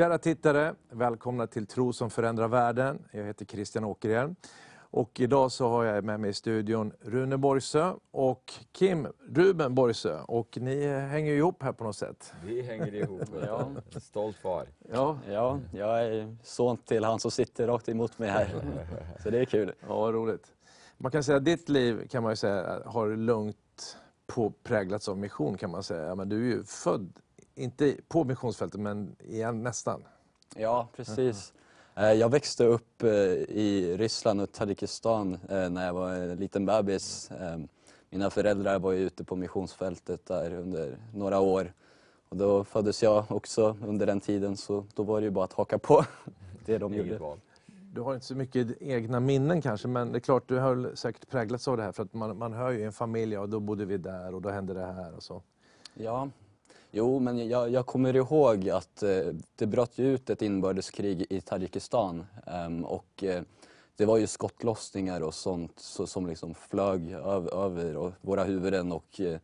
Kära tittare, välkomna till Tro som förändrar världen. Jag heter Christian Åkerhielm. Och idag så har jag med mig i studion Rune Borgsö och Kim Ruben Borgsö. Och ni hänger ju ihop här på något sätt. Vi hänger ihop. ja. Stolt far. Ja. ja, jag är son till han som sitter rakt emot mig här. Så det är kul. Ja, roligt. Man kan säga att ditt liv kan man säga, har lugnt på, präglats av mission kan man säga. Men du är ju född, inte på missionsfältet, men igen, nästan. Ja, precis. Eh, jag växte upp eh, i Ryssland och Tadzjikistan eh, när jag var en liten bebis. Mina föräldrar var ute på missionsfältet där under några år. Och då föddes jag också under den tiden så då var det ju bara att haka på det de gjorde. Du har inte så mycket egna minnen kanske men det är klart du har säkert präglats av det här för att man, man hör ju en familj, och då bodde vi där och då hände det här och så. Ja, Jo, men jag, jag kommer ihåg att eh, det bröt ut ett inbördeskrig i Tadzjikistan. eh, och eh, det var ju skottlossningar och sånt så, som liksom flög över, över våra huvuden. Och, eh,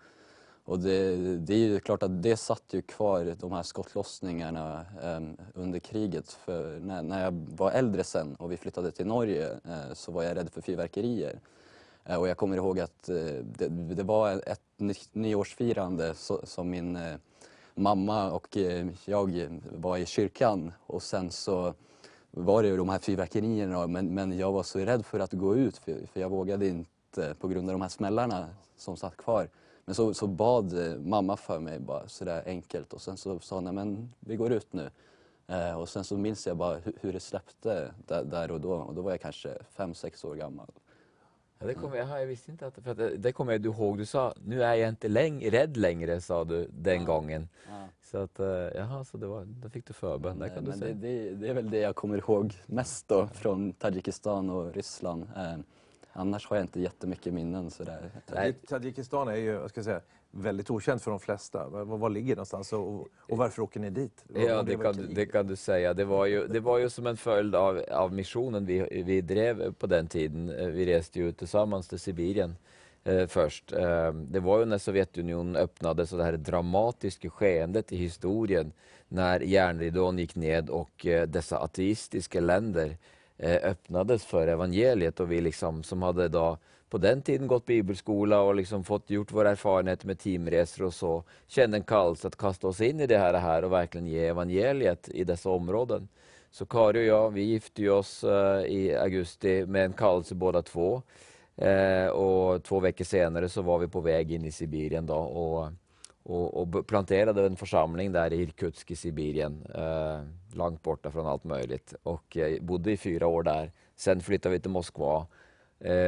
och det, det, är ju klart att det satt ju kvar, de här skottlossningarna ehm, under kriget. För när, när jag var äldre sen och vi flyttade till Norge eh, så var jag rädd för fyrverkerier. Eh, och jag kommer ihåg att eh, det, det, var ett nyårsfirande som min eh, mamma och jag var i kyrkan och sen så var det ju de här fyrverkerierna men, men jag var så rädd för att gå ut för, för jag vågade inte på grund av de här smällarna som satt kvar. Men så, så bad mamma för mig bara sådär enkelt och sen så sa hon, men vi går ut nu. Eh, och sen så minns jag bara hur, hur det släppte där, där, och då och då var jag kanske fem sex år gammal. Ja, det kommer jag, jag visste inte att, för att det, det kommer jag ihåg, du sa nu är jag inte läng, rädd längre sa du den ja. gången. Ja. Så att, eh, jaha, så det var, då fick du förbön, det kan du säga. Det, det, det, är väl det jag kommer ihåg mest då från Tadzjikistan och Ryssland. Eh, annars har jag inte jättemycket minnen sådär. Tadzjikistan är ju, jag ska säga, väldigt okänt för de flesta. Var, var ligger det någonstans och, och varför åker ni dit? ja, det kan, du, det kan, du säga. Det var ju, det var ju som en följd av, av missionen vi, vi drev på den tiden. Eh, vi reste ju tillsammans till Sibirien eh, först. Eh, det var ju när Sovjetunionen öppnade så det här dramatiska skeendet i historien när järnridån gick ned och eh, dessa ateistiska länder eh, öppnades för evangeliet och vi liksom som hade då på den tiden gått bibelskola och liksom fått gjort våra erfarenheter med teamresor och så, kände en kallelse att kasta oss in i det här, här och verkligen ge evangeliet i dessa områden. Så Kari och jag, vi gifte oss eh, i augusti med en kallelse båda två. Eh, och två veckor senare så var vi på väg in i Sibirien då och, och, och planterade en församling där i Irkutsk i Sibirien, eh, långt borta från allt möjligt. Och bodde i fyra år där. Sen flyttade vi till Moskva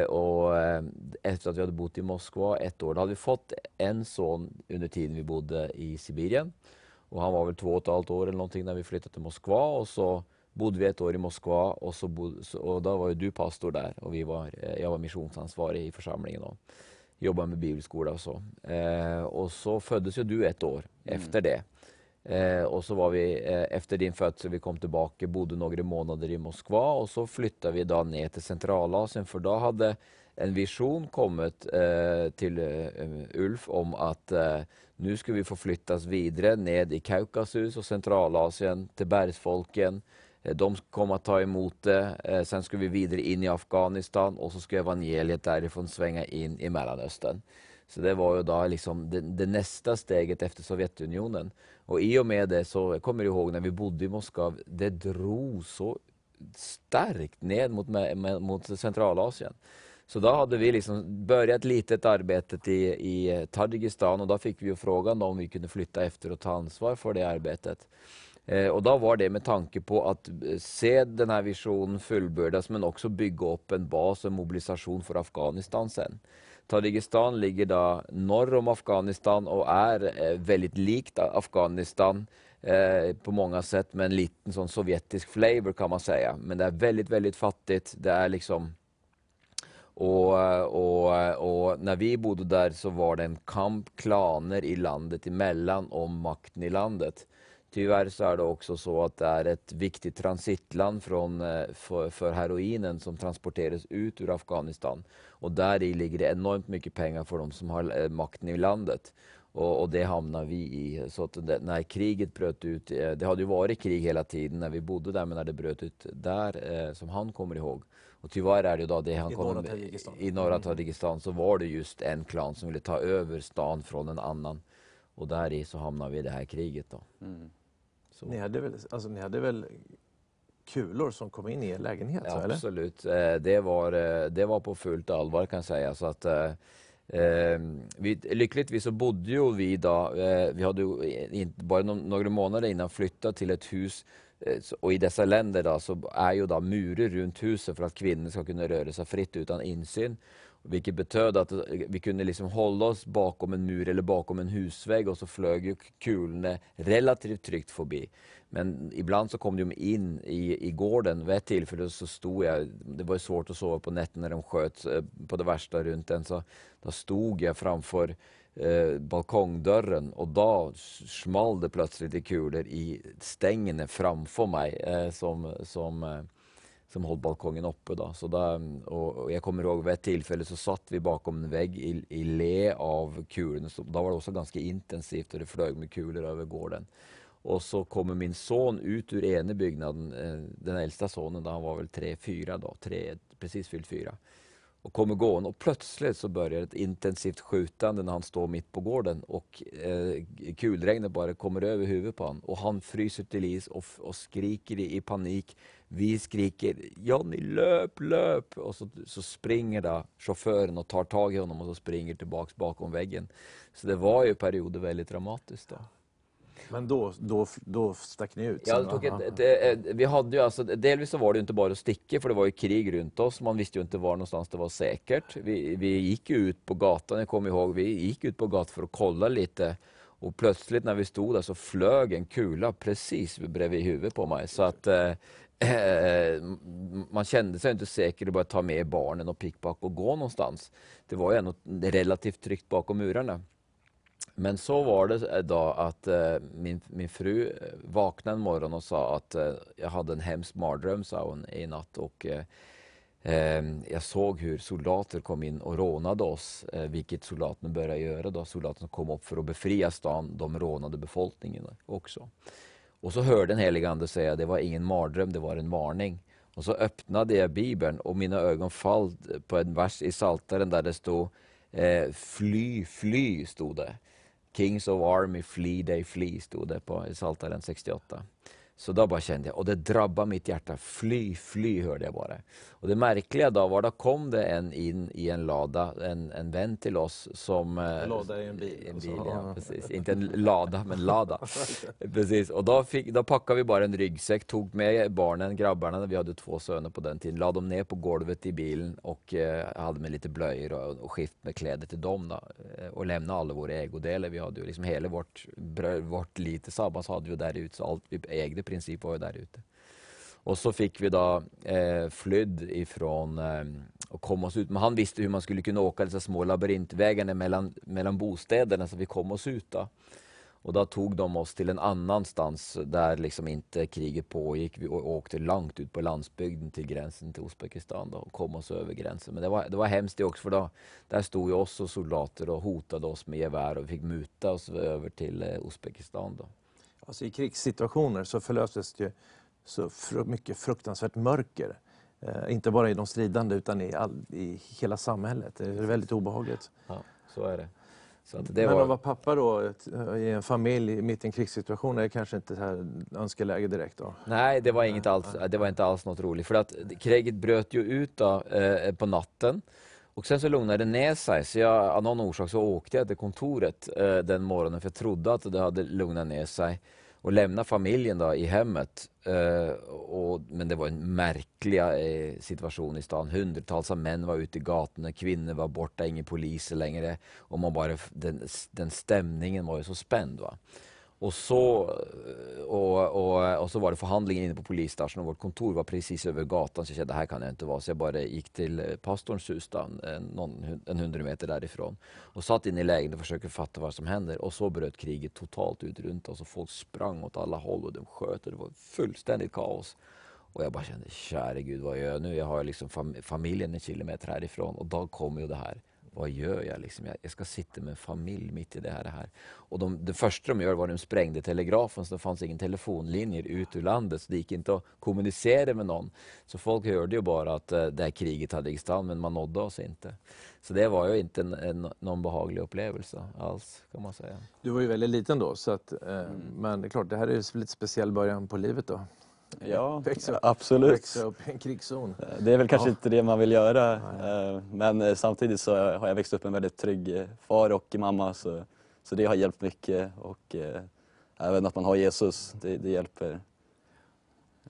och eh, efter att vi hade bott i Moskva ett år, då hade vi fått en son under tiden vi bodde i Sibirien. Och han var väl två och ett halvt år eller någonting när vi flyttade till Moskva och så bodde vi ett år i Moskva och, så bod, och då var ju du pastor där och vi var, eh, jag var missionsansvarig i församlingen och jobbade med bibelskola och så. Eh, och så föddes ju du ett år mm. efter det. Eh, och så var vi eh, efter din födsel, vi kom tillbaka, bodde några månader i Moskva och så flyttade vi då ner till Centralasien för då hade en vision kommit eh, till eh, Ulf om att eh, nu ska vi få flyttas vidare ned i Kaukasus och Centralasien till bergsfolken. Eh, de kommer att ta emot det. Eh, sen ska vi vidare in i Afghanistan och så ska evangeliet därifrån svänga in i Mellanöstern. Så det var ju då liksom det, det, nästa steget efter Sovjetunionen. Och i och med det så, jag kommer ihåg när vi bodde i Moskva, det drog så starkt ned mot, mot Centralasien. Så då hade vi liksom börjat litet arbetet i, i Tadzjikistan och då fick vi ju frågan om vi kunde flytta efter och ta ansvar för det arbetet. Eh, och då var det med tanke på att eh, se den här visionen fullbördas men också bygga upp en bas och mobilisation för Afghanistan sen. Tadzjikistan ligger då norr om Afghanistan och är eh, väldigt likt Afghanistan eh, på många sätt med en liten sån sovjetisk flavor kan man säga. Men det är väldigt, väldigt fattigt. Det är liksom och, och, och, när vi bodde där så var det en kamp klaner i landet emellan om makten i landet. Tyvärr så är det också så att det är ett viktigt transitland från, eh, för, för heroinen som transporteras ut ur Afghanistan. Och där i ligger det enormt mycket pengar för de som har eh, makten i landet. Och, och, det hamnade vi i. Så det, när kriget bröt ut, eh, det hade ju varit krig hela tiden när vi bodde där, men när det bröt ut där, eh, som han kommer ihåg, och tyvärr är det då det han I norra Tadzjikistan. i norra Mm. Tadzjikistan så var det just en klan som ville ta över stan från en annan. Och där i så hamnade vi i det här kriget då. Mm. Så. Ni hade, väl, alltså, ni hade väl kulor som kom in i er lägenhet? Ja, eller? absolut. Eh, Det var, eh, det var på fullt allvar kan jag säga. Så att, eh, eh, vi, lyckligtvis så bodde ju vi då, eh, vi hade inte, bara no några månader innan flyttat till ett hus eh, och i dessa länder då, så är ju då murar runt huset för att kvinnor ska kunna röra sig fritt utan insyn. Vilket betöd att vi kunde liksom hålla oss bakom en mur eller bakom en husvägg och så flög ju kulorna relativt tryggt förbi. Men ibland så kom de in i, i gården. Vid ett tillfälle så stod jag, det var ju svårt att sova på nätterna när de sköt eh, på det värsta runt en, så då stod jag framför eh, balkongdörren och då small det plötsligt i kulor i stängerna framför mig eh, som, som eh, som höll balkongen uppe. Då. Så där, och, jag kommer ihåg vid ett tillfälle så satt vi bakom en vägg i, i le av kulorna. Så då var det också ganska intensivt och det flög med kulor över gården. Och så kommer min son ut ur ena byggnaden, eh, den äldsta sonen, då han var väl tre, fyra då, tre, precis fyllt fyra. Och kommer gående och plötsligt så börjar ett intensivt skjutande när han står mitt på gården och eh, kulregnet bara kommer över huvudet på honom och han fryser till is och, f- och skriker i, i panik. Vi skriker Johnny löp, löp! Och så, så springer då chauffören och tar tag i honom och så springer tillbaks bakom väggen. Så det var ju perioder väldigt dramatiskt. Då. Men då, då, då stack ni ut? Ja, det tog ett, ett, vi hade ju alltså, delvis så var det inte bara att sticka för det var ju krig runt oss. Man visste ju inte var någonstans det var säkert. Vi, vi gick ut på gatan, jag kommer ihåg, vi gick ut på gatan för att kolla lite. Och plötsligt när vi stod där så flög en kula precis bredvid huvudet på mig. Så att eh, eh, man kände sig inte säker att bara ta med barnen och pickpack och gå någonstans. Det var ju ändå relativt tryggt bakom murarna. Men så var det eh, då att eh, min, min fru eh, vaknade en morgon och sa att eh, jag hade en hemsk mardröm sa hon, i natt. Och, eh, eh, jag såg hur soldater kom in och rånade oss, eh, vilket soldaterna började göra. Då. Soldaterna kom upp för att befria stan, de rånade befolkningen också. Och så hörde den helige ande säga det var ingen mardröm, det var en varning. Och så öppnade jag bibeln och mina ögon fall på en vers i Psaltaren där det stod eh, Fly, fly, stod det. Kings of Army, flee, they flee, stod det på i Psaltaren 68. Så då bara kände jag, och det drabbade mitt hjärta, fly, fly hörde jag bara. Och det märkliga då var, då kom det en in i en lada, en, en vän till oss som... eh, En lada i en bil, En alltså. bil, Ja. ja, precis. Inte en lada, men lada. precis. Och då, fick, då packade vi bara en ryggsäck, tog med barnen, grabbarna, vi hade två söner på den tiden, lade dem ner på golvet i bilen och eh, hade med lite blöjor och, och skift med kläder till dem. Då, eh, och lämnade alla våra ägodelar. Vi hade ju liksom hela vårt, vårt liv tillsammans hade vi där ute, så allt vi ägde princip var ju där ute. Och så fick vi då eh, flydd ifrån eh, och kom oss ut. Men han visste hur man skulle kunna åka dessa små labyrintvägarna mellan, mellan bostäderna så vi kom oss ut. Då. Och då tog de oss till en annanstans där liksom inte kriget pågick. Vi åkte långt ut på landsbygden till gränsen till Uzbekistan då, och kom oss över gränsen. Men det var, det var hemskt det också för då, där stod ju oss och soldater och hotade oss med gevär och vi fick muta oss över till eh, Uzbekistan. Då. Alltså, I krigssituationer så förlöses det ju så mycket fruktansvärt mörker. Eh, inte bara i de stridande utan i, all, i hela samhället. Det är väldigt obehagligt. Ja, så är det. Så det Men var... att vara pappa då ett, i en familj mitt i en krigssituation är kanske inte här önskeläge direkt. Då. Nej, det var, inget alls, det var inte alls något roligt. För att kriget bröt ju ut då, eh, på natten. Och sen så lugnade det ner sig. Så jag, av någon orsak så åkte jag till kontoret eh, den morgonen för jag trodde att det hade lugnat ner sig. Och lämnade familjen då i hemmet. Eh, och, men det var en märklig eh, situation i stan. Hundratals av män var ute i gatorna, kvinnor var borta, ingen poliser längre. Och man bara, den, den stämningen var ju så spänd. Va? Och så, eh, och, och, och så var det förhandlingen inne på polisstationen och vårt kontor var precis över gatan så jag kände det här kan jag inte vara. Så jag bara gick till eh, pastorns hus då, en, eh, någon, en hundra meter därifrån och satt inne i lägenheten och försökte fatta vad som händer. Och så bröt kriget totalt ut runt oss och folk sprang åt alla håll och de sköt och det var fullständigt kaos. Och jag bara kände, käre gud vad gör jag nu? Jag har liksom fam familjen en kilometer härifrån och då kommer ju det här vad gör jag? Liksom, jag, jag ska sitta med en familj mitt i det här. Det, här. Och de, det första de gör var att de sprängde telegrafen så det fanns ingen telefonlinjer ut ur landet så det gick inte att kommunicera med någon. Så folk hörde ju bara att eh, det här kriget hade stan men man nådde oss inte. Så det var ju inte en, en, någon behaglig upplevelse alls kan man säga. Du var ju väldigt liten då, så att, eh, mm. men det är klart, det här är ju lite speciell början på livet då. Ja, växa, absolut. Växa upp i en krigszon. Det är väl kanske ja. inte det man vill göra. Nej. Eh, men eh, samtidigt så har jag växt upp med en väldigt trygg eh, far och mamma. Så, så det har hjälpt mycket. Och även att man har Jesus, det, det hjälper.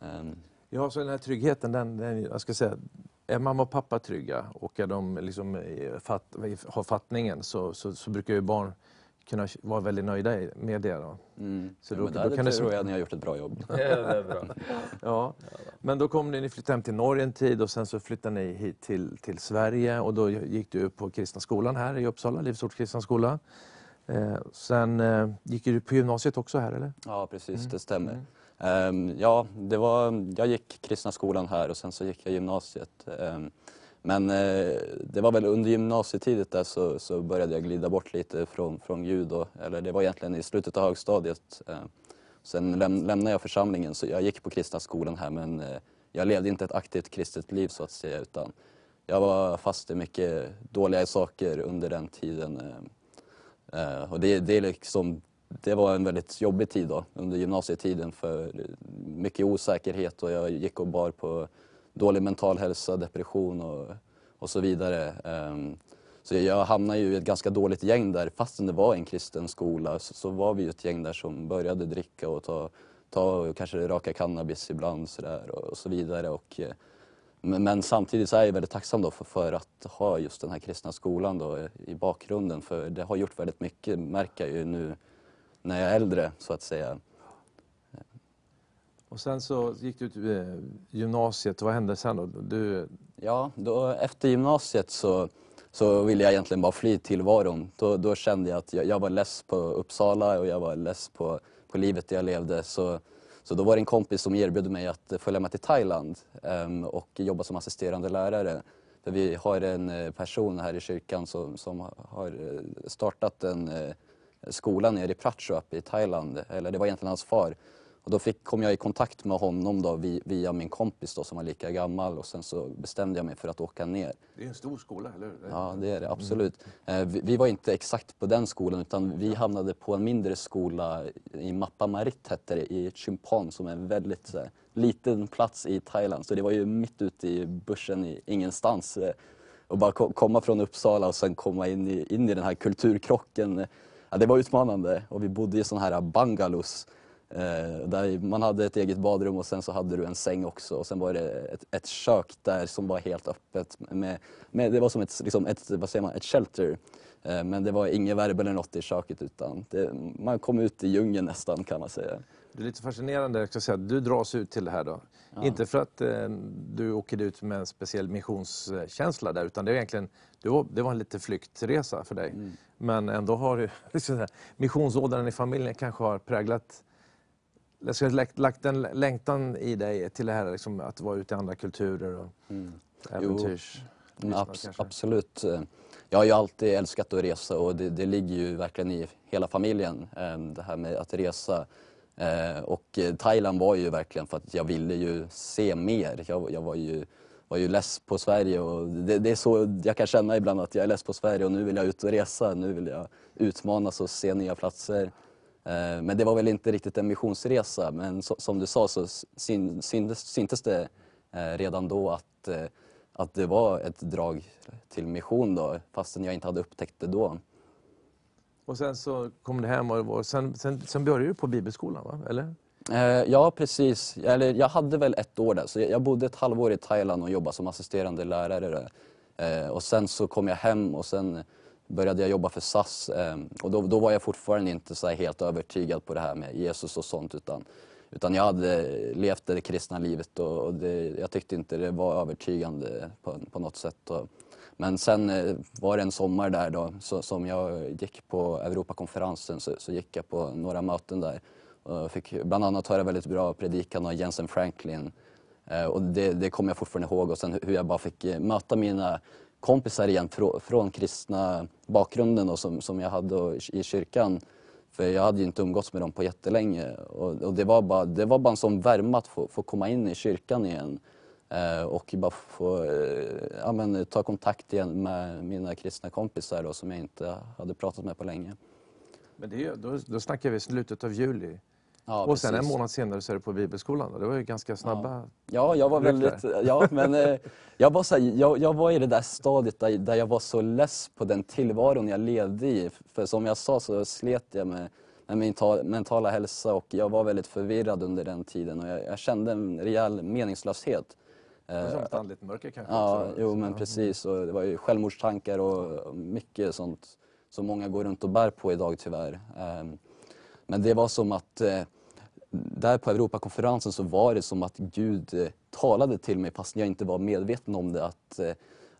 Ehm. Ja, så den här tryggheten, den, den, jag ska säga, är mamma och pappa trygga och är de liksom, fatt, har fattningen så, så, så brukar ju barn kunna vara väldigt nöjda med det. Då. Mm. Så då, ja, då kan det tror jag ni har gjort ett bra jobb. ja, det är bra. ja. Men då kom ni, ni flyttade hem till Norge en tid och sen så flyttade ni hit till, till Sverige och då gick du på Kristna skolan här i Uppsala, Livsorts kristna skola. Eh, sen eh, gick du på gymnasiet också här eller? Ja precis, mm. det stämmer. Mm. Um, ja, det var, jag gick Kristna skolan här och sen så gick jag gymnasiet. Um, men eh, det var väl under gymnasietiden där så, så, började jag glida bort lite från, från Gud. Och, eller det var egentligen i slutet av högstadiet. Eh, sen läm, lämnade jag församlingen så jag gick på kristna skolan här men eh, jag levde inte ett aktivt kristet liv så att säga utan jag var fast i mycket dåliga saker under den tiden. Eh, eh, och det, det, liksom, det var en väldigt jobbig tid då, under gymnasietiden för mycket osäkerhet och jag gick och bar på dålig mental hälsa, depression och, och så vidare. Um, så jag hamnade ju i ett ganska dåligt gäng där, fastän det var en kristen skola så, så var vi ju ett gäng där som började dricka och ta, ta kanske raka cannabis ibland så där, och, och, så vidare. Och, eh, men, men, samtidigt så är jag väldigt tacksam då för, för, att ha just den här kristna skolan då i bakgrunden för det har gjort väldigt mycket, märker jag ju nu när jag är äldre så att säga. Och sen så gick du ut eh, gymnasiet, vad hände sen då? Du... Ja, då, efter gymnasiet så, så ville jag egentligen bara fly tillvaron. Då, då kände jag att jag, jag var less på Uppsala och jag var less på, på livet jag levde. Så, så då var det en kompis som erbjöd mig att följa med till Thailand um, och jobba som assisterande lärare. För vi har en eh, person här i kyrkan som, som har eh, startat en skola nere i Prachuap i Thailand. Eller det var egentligen hans far och då fick, kom jag i kontakt med honom då, via min kompis då, som var lika gammal och sen så bestämde jag mig för att åka ner. Det är en stor skola, eller hur? Ja, det är det absolut. Mm. Vi, vi, var inte exakt på den skolan utan vi hamnade på en mindre skola i Mappa Marit hette det, i Chumphon som är en väldigt så här, liten plats i Thailand. Så det var ju mitt ute i bussen i ingenstans. Eh, och bara komma från Uppsala och sen komma in i, in i den här kulturkrocken. Ja, det var utmanande och vi bodde i sådana här bungalows Eh, där man hade ett eget badrum och sen så hade du en säng också och sen var det ett, ett kök där som var helt öppet. Med, med, det var som ett, liksom ett, vad säger man, ett shelter. Eh, men det var ingen värme eller något i köket utan det, man kom ut i djungeln nästan kan man säga. Det är lite fascinerande, jag ska säga, du dras ut till det här då. Ja. Inte för att eh, du åker ut med en speciell missionskänsla där utan det, är egentligen, det, var, det var en lite flyktresa för dig. Mm. Men ändå har liksom, missionsådran i familjen kanske har präglat jag ska lagt, lagt en längtan i dig till det här liksom, att vara ute i andra kulturer och mm. äventyrs... Jo, abs absolut. Jag har ju alltid älskat att resa och det, det, ligger ju verkligen i hela familjen, eh, det här med att resa. Eh, och Thailand var ju verkligen för att jag ville ju se mer. Jag, jag var ju var ju less på Sverige och det, det, är så jag kan känna ibland att jag är less på Sverige och nu vill jag ut och resa, nu vill jag utmanas och se nya platser. Eh, men det var väl inte riktigt en missionsresa men som du sa så syntes det eh, redan då att, eh, att det var ett drag till mission då fastän jag inte hade upptäckt det då. Och sen så kom du hem och sen, sen, sen började du på bibelskolan va? eller? Ja precis, eller jag hade väl ett år där så jag bodde ett halvår i Thailand och jobbade som assisterande lärare där. Och sen så kom jag hem och sen började jag jobba för SAS ehm, och då, då var jag fortfarande inte så helt övertygad på det här med Jesus och sånt utan, utan jag hade levt det kristna livet och, och det, jag tyckte inte det var övertygande på, på något sätt. Och, men sen eh, var det en sommar där då så, som jag gick på Europakonferensen så, så gick jag på några möten där och fick bland annat höra väldigt bra predikan av Jensen Franklin. Eh, och det, det kommer jag fortfarande ihåg och sen hur jag bara fick eh, möta mina kompisar igen frå, från kristna bakgrunden och som, som jag hade och, i kyrkan. För jag hade ju inte umgåtts med dem på jättelänge. Och, och det, var bara, det var bara en sån värme att få, få komma in i kyrkan igen. Eh, och bara få eh, ja, men, ta kontakt igen med mina kristna kompisar då, som jag inte hade pratat med på länge. Men det är, då, då snackar vi slutet av juli. Ja, och sen en precis. månad senare så är du på bibelskolan. Då. Det var ju ganska snabba... Ja, jag var väldigt... Ja, men eh, jag, var så här, jag, jag var i det där stadiet där, där jag var så less på den tillvaron jag levde i. För som jag sa så slet jag med, med min ta, mentala hälsa och jag var väldigt förvirrad under den tiden och jag, jag kände en rejäl meningslöshet. Det var Eh, som ett andligt mörker kanske. Ja, också. jo men ja. precis. Och det var ju självmordstankar och mycket sånt som många går runt och bär på idag tyvärr. Ehm, Men det var som att eh, där på Europakonferensen så var det som att Gud eh, talade till mig fast jag inte var medveten om det att, eh,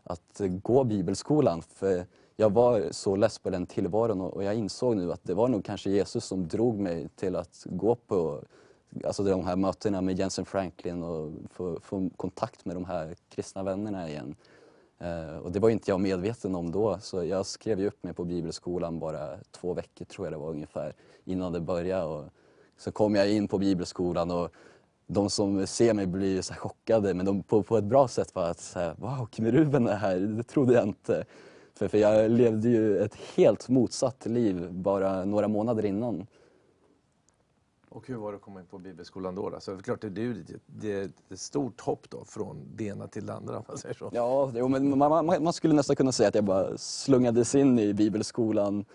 att gå bibelskolan. För jag var så less på den tillvaron och jag insåg nu att det var nog kanske Jesus som drog mig till att gå på alltså de här mötena med Jensen Franklin och få, få kontakt med de här kristna vännerna igen. Eh, och det var inte jag medveten om då, så jag skrev ju upp mig på bibelskolan bara två veckor tror jag det var ungefär innan det började. Och så kom jag in på bibelskolan och de som ser mig blir så här chockade, men de, på, på ett bra sätt var att säga wow, Kim Ruben är här, det trodde jag inte. För, för jag levde ju ett helt motsatt liv bara några månader innan. Och hur var det att komma in på bibelskolan då? då? Så det är klart, det är ju det, är ett stort hopp då från det ena till det andra om man säger så. Ja, jo, men man, man, man skulle nästan kunna säga att jag bara slungades in i bibelskolan.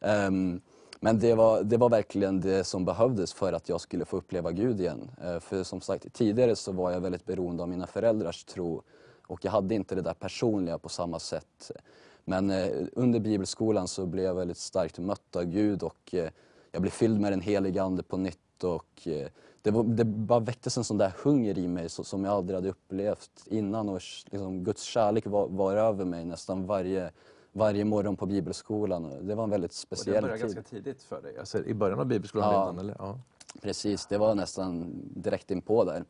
Ehm, men det var, det var verkligen det som behövdes för att jag skulle få uppleva Gud igen. Eh, för som sagt, tidigare så var jag väldigt beroende av mina föräldrars tro och jag hade inte det där personliga på samma sätt. Men eh, under bibelskolan så blev jag väldigt starkt mött av Gud och eh, jag blev fylld med den helige Ande på nytt och det, var, det bara väcktes en sån där hunger i mig som jag aldrig hade upplevt innan och liksom, Guds kärlek var, var över mig nästan varje, varje morgon på bibelskolan. Det var en väldigt Och det speciell började tid. ganska tidigt för dig, alltså i början av bibelskolan Ja. redan? Eller? Ja. Precis, det var nästan direkt inpå där.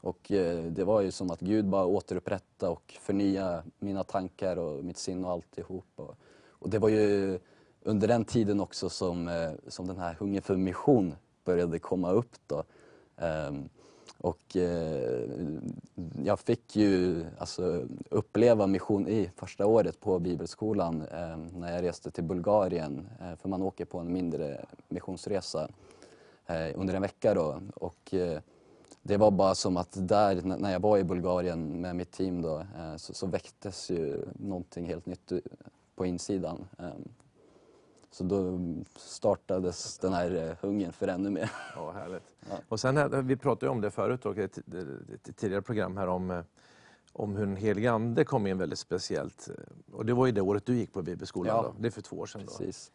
Och eh, det var ju som att Gud bara återupprätta och förnya mina tankar och mitt sinne och alltihop. Och, och det var ju under den tiden också som, eh, som den här hungern för mission började komma upp då. Ehm, och eh, jag fick ju alltså, uppleva mission i första året på bibelskolan eh, när jag reste till Bulgarien. Eh, för man åker på en mindre missionsresa eh, under en vecka då. Och, eh, det var bara som att där, när jag var i Bulgarien med mitt team då, eh, så, så väcktes ju någonting helt nytt eh, på insidan. Eh. Så då startades den här eh, hungern för ännu mer. Ja, härligt. Ja. Och sen, här- vi pratade ju om det förut, och ett, ett tidigare program här om, eh, om hur den helige Ande kom in väldigt speciellt. Och det var ju det året du gick på bibelskolan Ja. då. Det är för två år sedan då. Precis.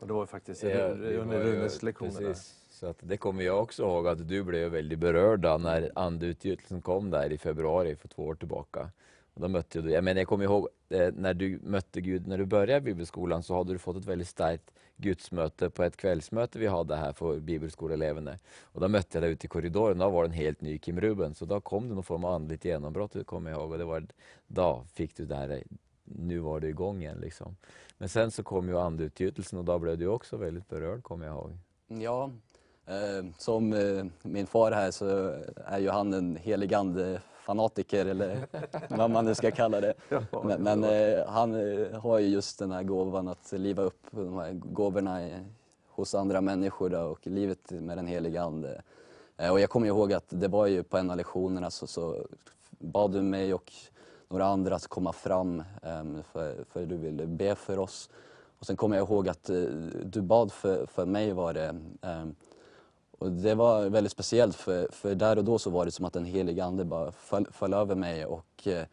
Och det var ju faktiskt Ja, under Runes lektioner precis. Så att det kommer jag också ihåg att du blev väldigt berörd när andeutgjutelsen kom där i februari för två år tillbaka. Då mötte du, jag menar jag kommer ihåg eh, när du mötte Gud, när du började bibelskolan så hade du fått ett väldigt starkt gudsmöte på ett kvällsmöte vi hade här för bibelskoleeleverna. Och då mötte jag dig ute i korridoren, då var det en helt ny Kim Ruben. Så då kom det någon form av andligt genombrott, det kommer jag ihåg. Och det var, då fick du det här, eh, nu var du igång igen liksom. Men sen så kom ju andeutgjutelsen och då blev du också väldigt berörd, kommer jag ihåg. Ja, eh, som eh, min far här så är ju han en helig fanatiker eller vad man nu ska kalla det. Men, men eh, han eh, har ju just den här gåvan att liva upp de här gåvorna i, hos andra människor då, och livet med den heliga Ande. Eh, och jag kommer ihåg att det var ju på en av lektionerna så, så bad du mig och några andra att komma fram em, för, för du ville be för oss. Och sen kommer jag ihåg att eh, du bad för, för mig var det och det var väldigt speciellt för, för där och då så var det som att den helige Ande bara föll, föll över mig och eh,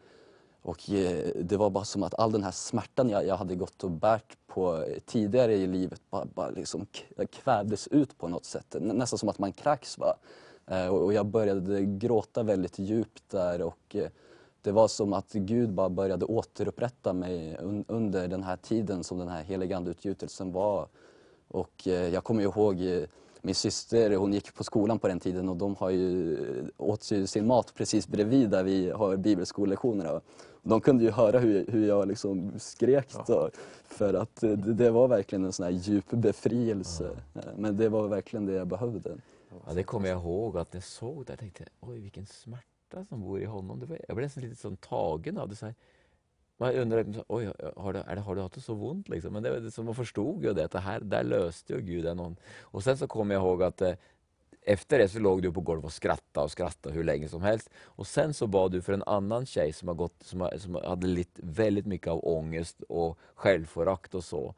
och eh, det var bara som att all den här smärtan jag, jag hade gått och bärt på tidigare i livet bara, bara liksom kvävdes ut på något sätt. Nästan som att man kräks. Va? Eh, och jag började gråta väldigt djupt där och det var som att Gud bara började återupprätta mig under den här tiden som den här heliga andeutgjutelsen var. Och jag kommer ihåg min syster hon gick på skolan på den tiden och de har ju, åt ju sin mat precis bredvid där vi har bibelskolelektionerna. De kunde ju höra hur, hur jag liksom skrek då, för att det, det, var verkligen en sån här djup befrielse. Men det var verkligen det jag behövde. Ja, det kommer jag ihåg att när jag såg det, jag tänkte oj vilken smärta som bor i honom. Var, jag blev nästan lite sån tagen av det. Så här, man undrar, liksom, oj, har du, det, har du haft det så ont? Liksom? Men det, så man förstod ju det, att det här, där löste ju Gud någon. Och sen så kommer jag ihåg att eh, efter det så låg du på golvet och skrattade och skrattade hur länge som helst. Och sen så bad du för en annan tjej som, har gått, som, som hade litt väldigt mycket av ångest och självförakt och så.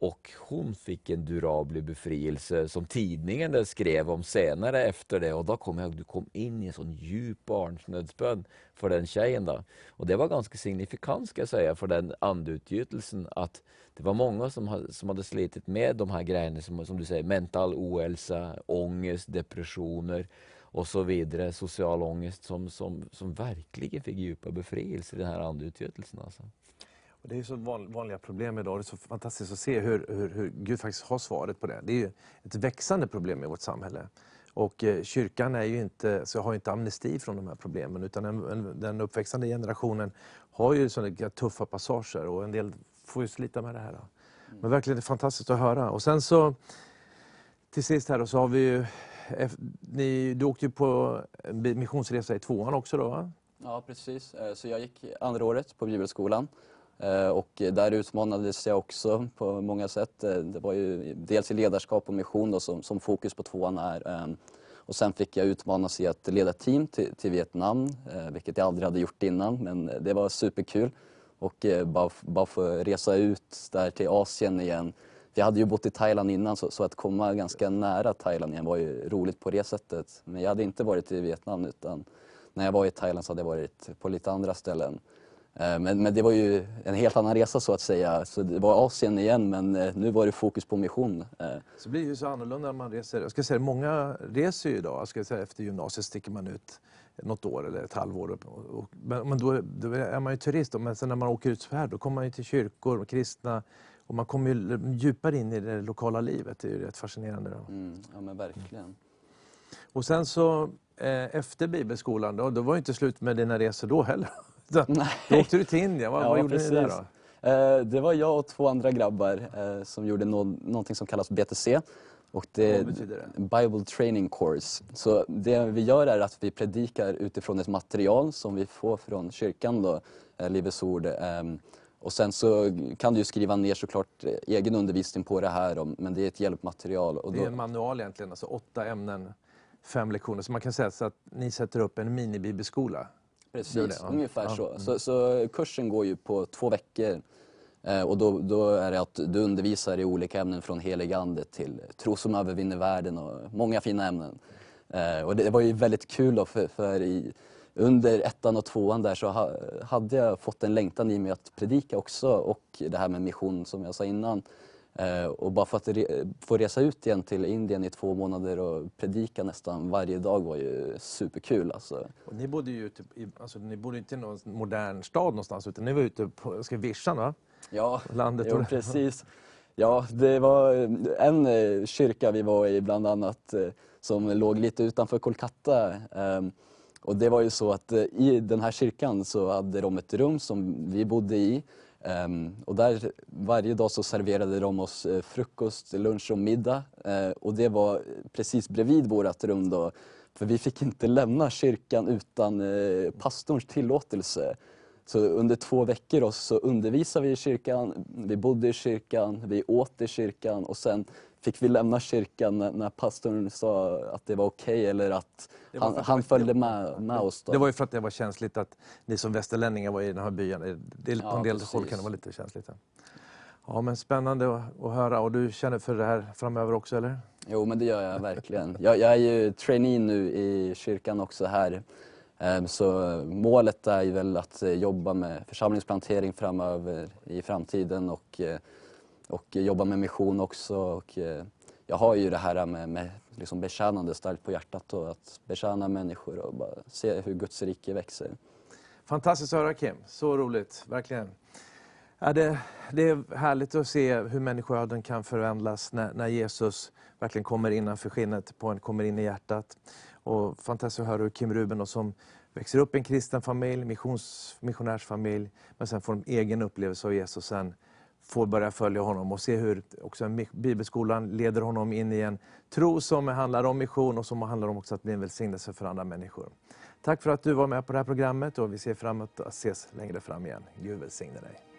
Och hon fick en durablig befrielse som tidningen där skrev om senare efter det. Och då kom jag du kom in i en sån djup barnsnödsbön för den tjejen. Då. Och det var ganska signifikant ska jag säga för den andeutgjutelsen. att det var många som, som hade slitit med de här grejerna som, som du säger, mental ohälsa, ångest, depressioner och så vidare, social ångest som, som, som verkligen fick djupa befrielser i den här andeutgjutelsen. Alltså. Och det är så vanliga problem idag. Det är så fantastiskt att se hur, hur, hur Gud faktiskt har svaret på det. Det är ett växande problem i vårt samhälle. Och eh, kyrkan är ju inte, så har inte amnesti från de här problemen utan en, en, den uppväxande generationen har ju sådana tuffa passager och en del får ju slita med det här. Mm. Men verkligen fantastiskt att höra. Och sen så till sist här då, så har vi ju, ni, du åkte ju på missionsresa i tvåan också då va? Ja precis, eh, så jag gick andra året på bibelskolan. Eh, och där utmanades jag också på många sätt. Eh, det var ju dels i ledarskap och mission då, som, som fokus på tvåan är. Ehm, och sen fick jag utmanas i att leda team till, till Vietnam, eh, vilket jag aldrig hade gjort innan, men det var superkul. Och bara, bara få resa ut där till Asien igen. Jag hade ju bott i Thailand innan så, så, att komma ganska nära Thailand igen var ju roligt på det sättet. Men jag hade inte varit i Vietnam utan när jag var i Thailand så hade jag varit på lite andra ställen. Eh, men, men, det var ju en helt annan resa så att säga. Så det var Asien igen men eh, nu var det fokus på mission. Eh. Så blir det ju så annorlunda när man reser. Jag ska säga många reser ju idag. Jag ska säga, efter gymnasiet sticker man ut något år eller ett halvår. Men, men då, då, är man ju turist. Men sen när man åker ut så här då kommer man ju till kyrkor och kristna och man kommer ju djupare in i det lokala livet. Det är ju rätt fascinerande. Mm, ja men verkligen. Och sen så eh, efter bibelskolan då, då var det inte slut med dina resor då heller. Då, då åkte du till Indien. Vad, ja, vad gjorde precis. ni där då? Eh, det var jag och två andra grabbar eh, som gjorde no någonting som kallas BTC. Och det är Bible Training Course. Så det vi gör är att vi predikar utifrån ett material som vi får från kyrkan, då, eh, Livets Ord. Ehm, och sen så kan du skriva ner såklart egen undervisning på det här, men det är ett hjälpmaterial. Och då... Det är en manual egentligen, alltså åtta ämnen, fem lektioner. Så man kan säga så att ni sätter upp en minibibelskola Precis, ja. ungefär ja. så. Mm. så. så. kursen går ju på två veckor. Eh, och då, då, är det att du undervisar i olika ämnen från heligande till tro som övervinner världen och många fina ämnen. Eh, och det var ju väldigt kul då för, för i, under ettan och tvåan där så ha, hade jag fått en längtan i mig att predika också och det här med mission som jag sa innan. Eh, och bara för att re få resa ut igen till Indien i två månader och predika nästan varje dag var ju superkul. Alltså. Och ni bodde ju ute i, alltså, ni bodde inte i någon modern stad någonstans utan ni var ute på ska Vischan va? Ja, Landet jo, precis. Ja, det var en eh, kyrka vi var i bland annat eh, som låg lite utanför Kolkata. Ehm, och det var ju så att i den här kyrkan så hade de ett rum som vi bodde i Ehm, och där, varje dag så serverade de oss eh, frukost, lunch och middag. Uh, och det var precis bredvid vårt rum då. För vi fick inte lämna kyrkan utan uh, pastorns tillåtelse. Så under två veckor då, så undervisade vi i kyrkan, vi bodde i kyrkan, vi åt i kyrkan och sen fick vi lämna kyrkan när, när pastorn sa att det var okej okay, eller att han, han följde med, med oss. Då. Det var ju för att det var känsligt att ni som västerlänningar var i den här byn. Det, ja, på en del precis. håll kan det vara lite känsligt. Ja. men spännande att höra. Och du känner för det här framöver också eller? Jo men det gör jag verkligen. Jag, jag är ju trainee nu i kyrkan också här. Ehm, så eh, målet är ju väl att eh, jobba med församlingsplantering framöver i framtiden och eh, och jobba med mission också. Och, jag har ju det här med, med liksom betjänande starkt på hjärtat och att betjäna människor och bara se hur Guds rike växer. Fantastiskt att höra Kim, så roligt, verkligen. Ja, det, det är härligt att se hur människoöden kan förvandlas när, när Jesus verkligen kommer innanför skinnet på en, kommer in i hjärtat. Och fantastiskt att höra hur Kim Ruben, och som växer upp i en kristen familj, missions, missionärsfamilj, men sen får en egen upplevelse av Jesus, sen får börja följa honom och se hur också bibelskolan leder honom in i en tro som handlar om mission och som handlar om också att bli en välsignelse för andra människor. Tack för att du var med på det här programmet och vi ser fram emot att ses längre fram igen. Gud välsigne dig.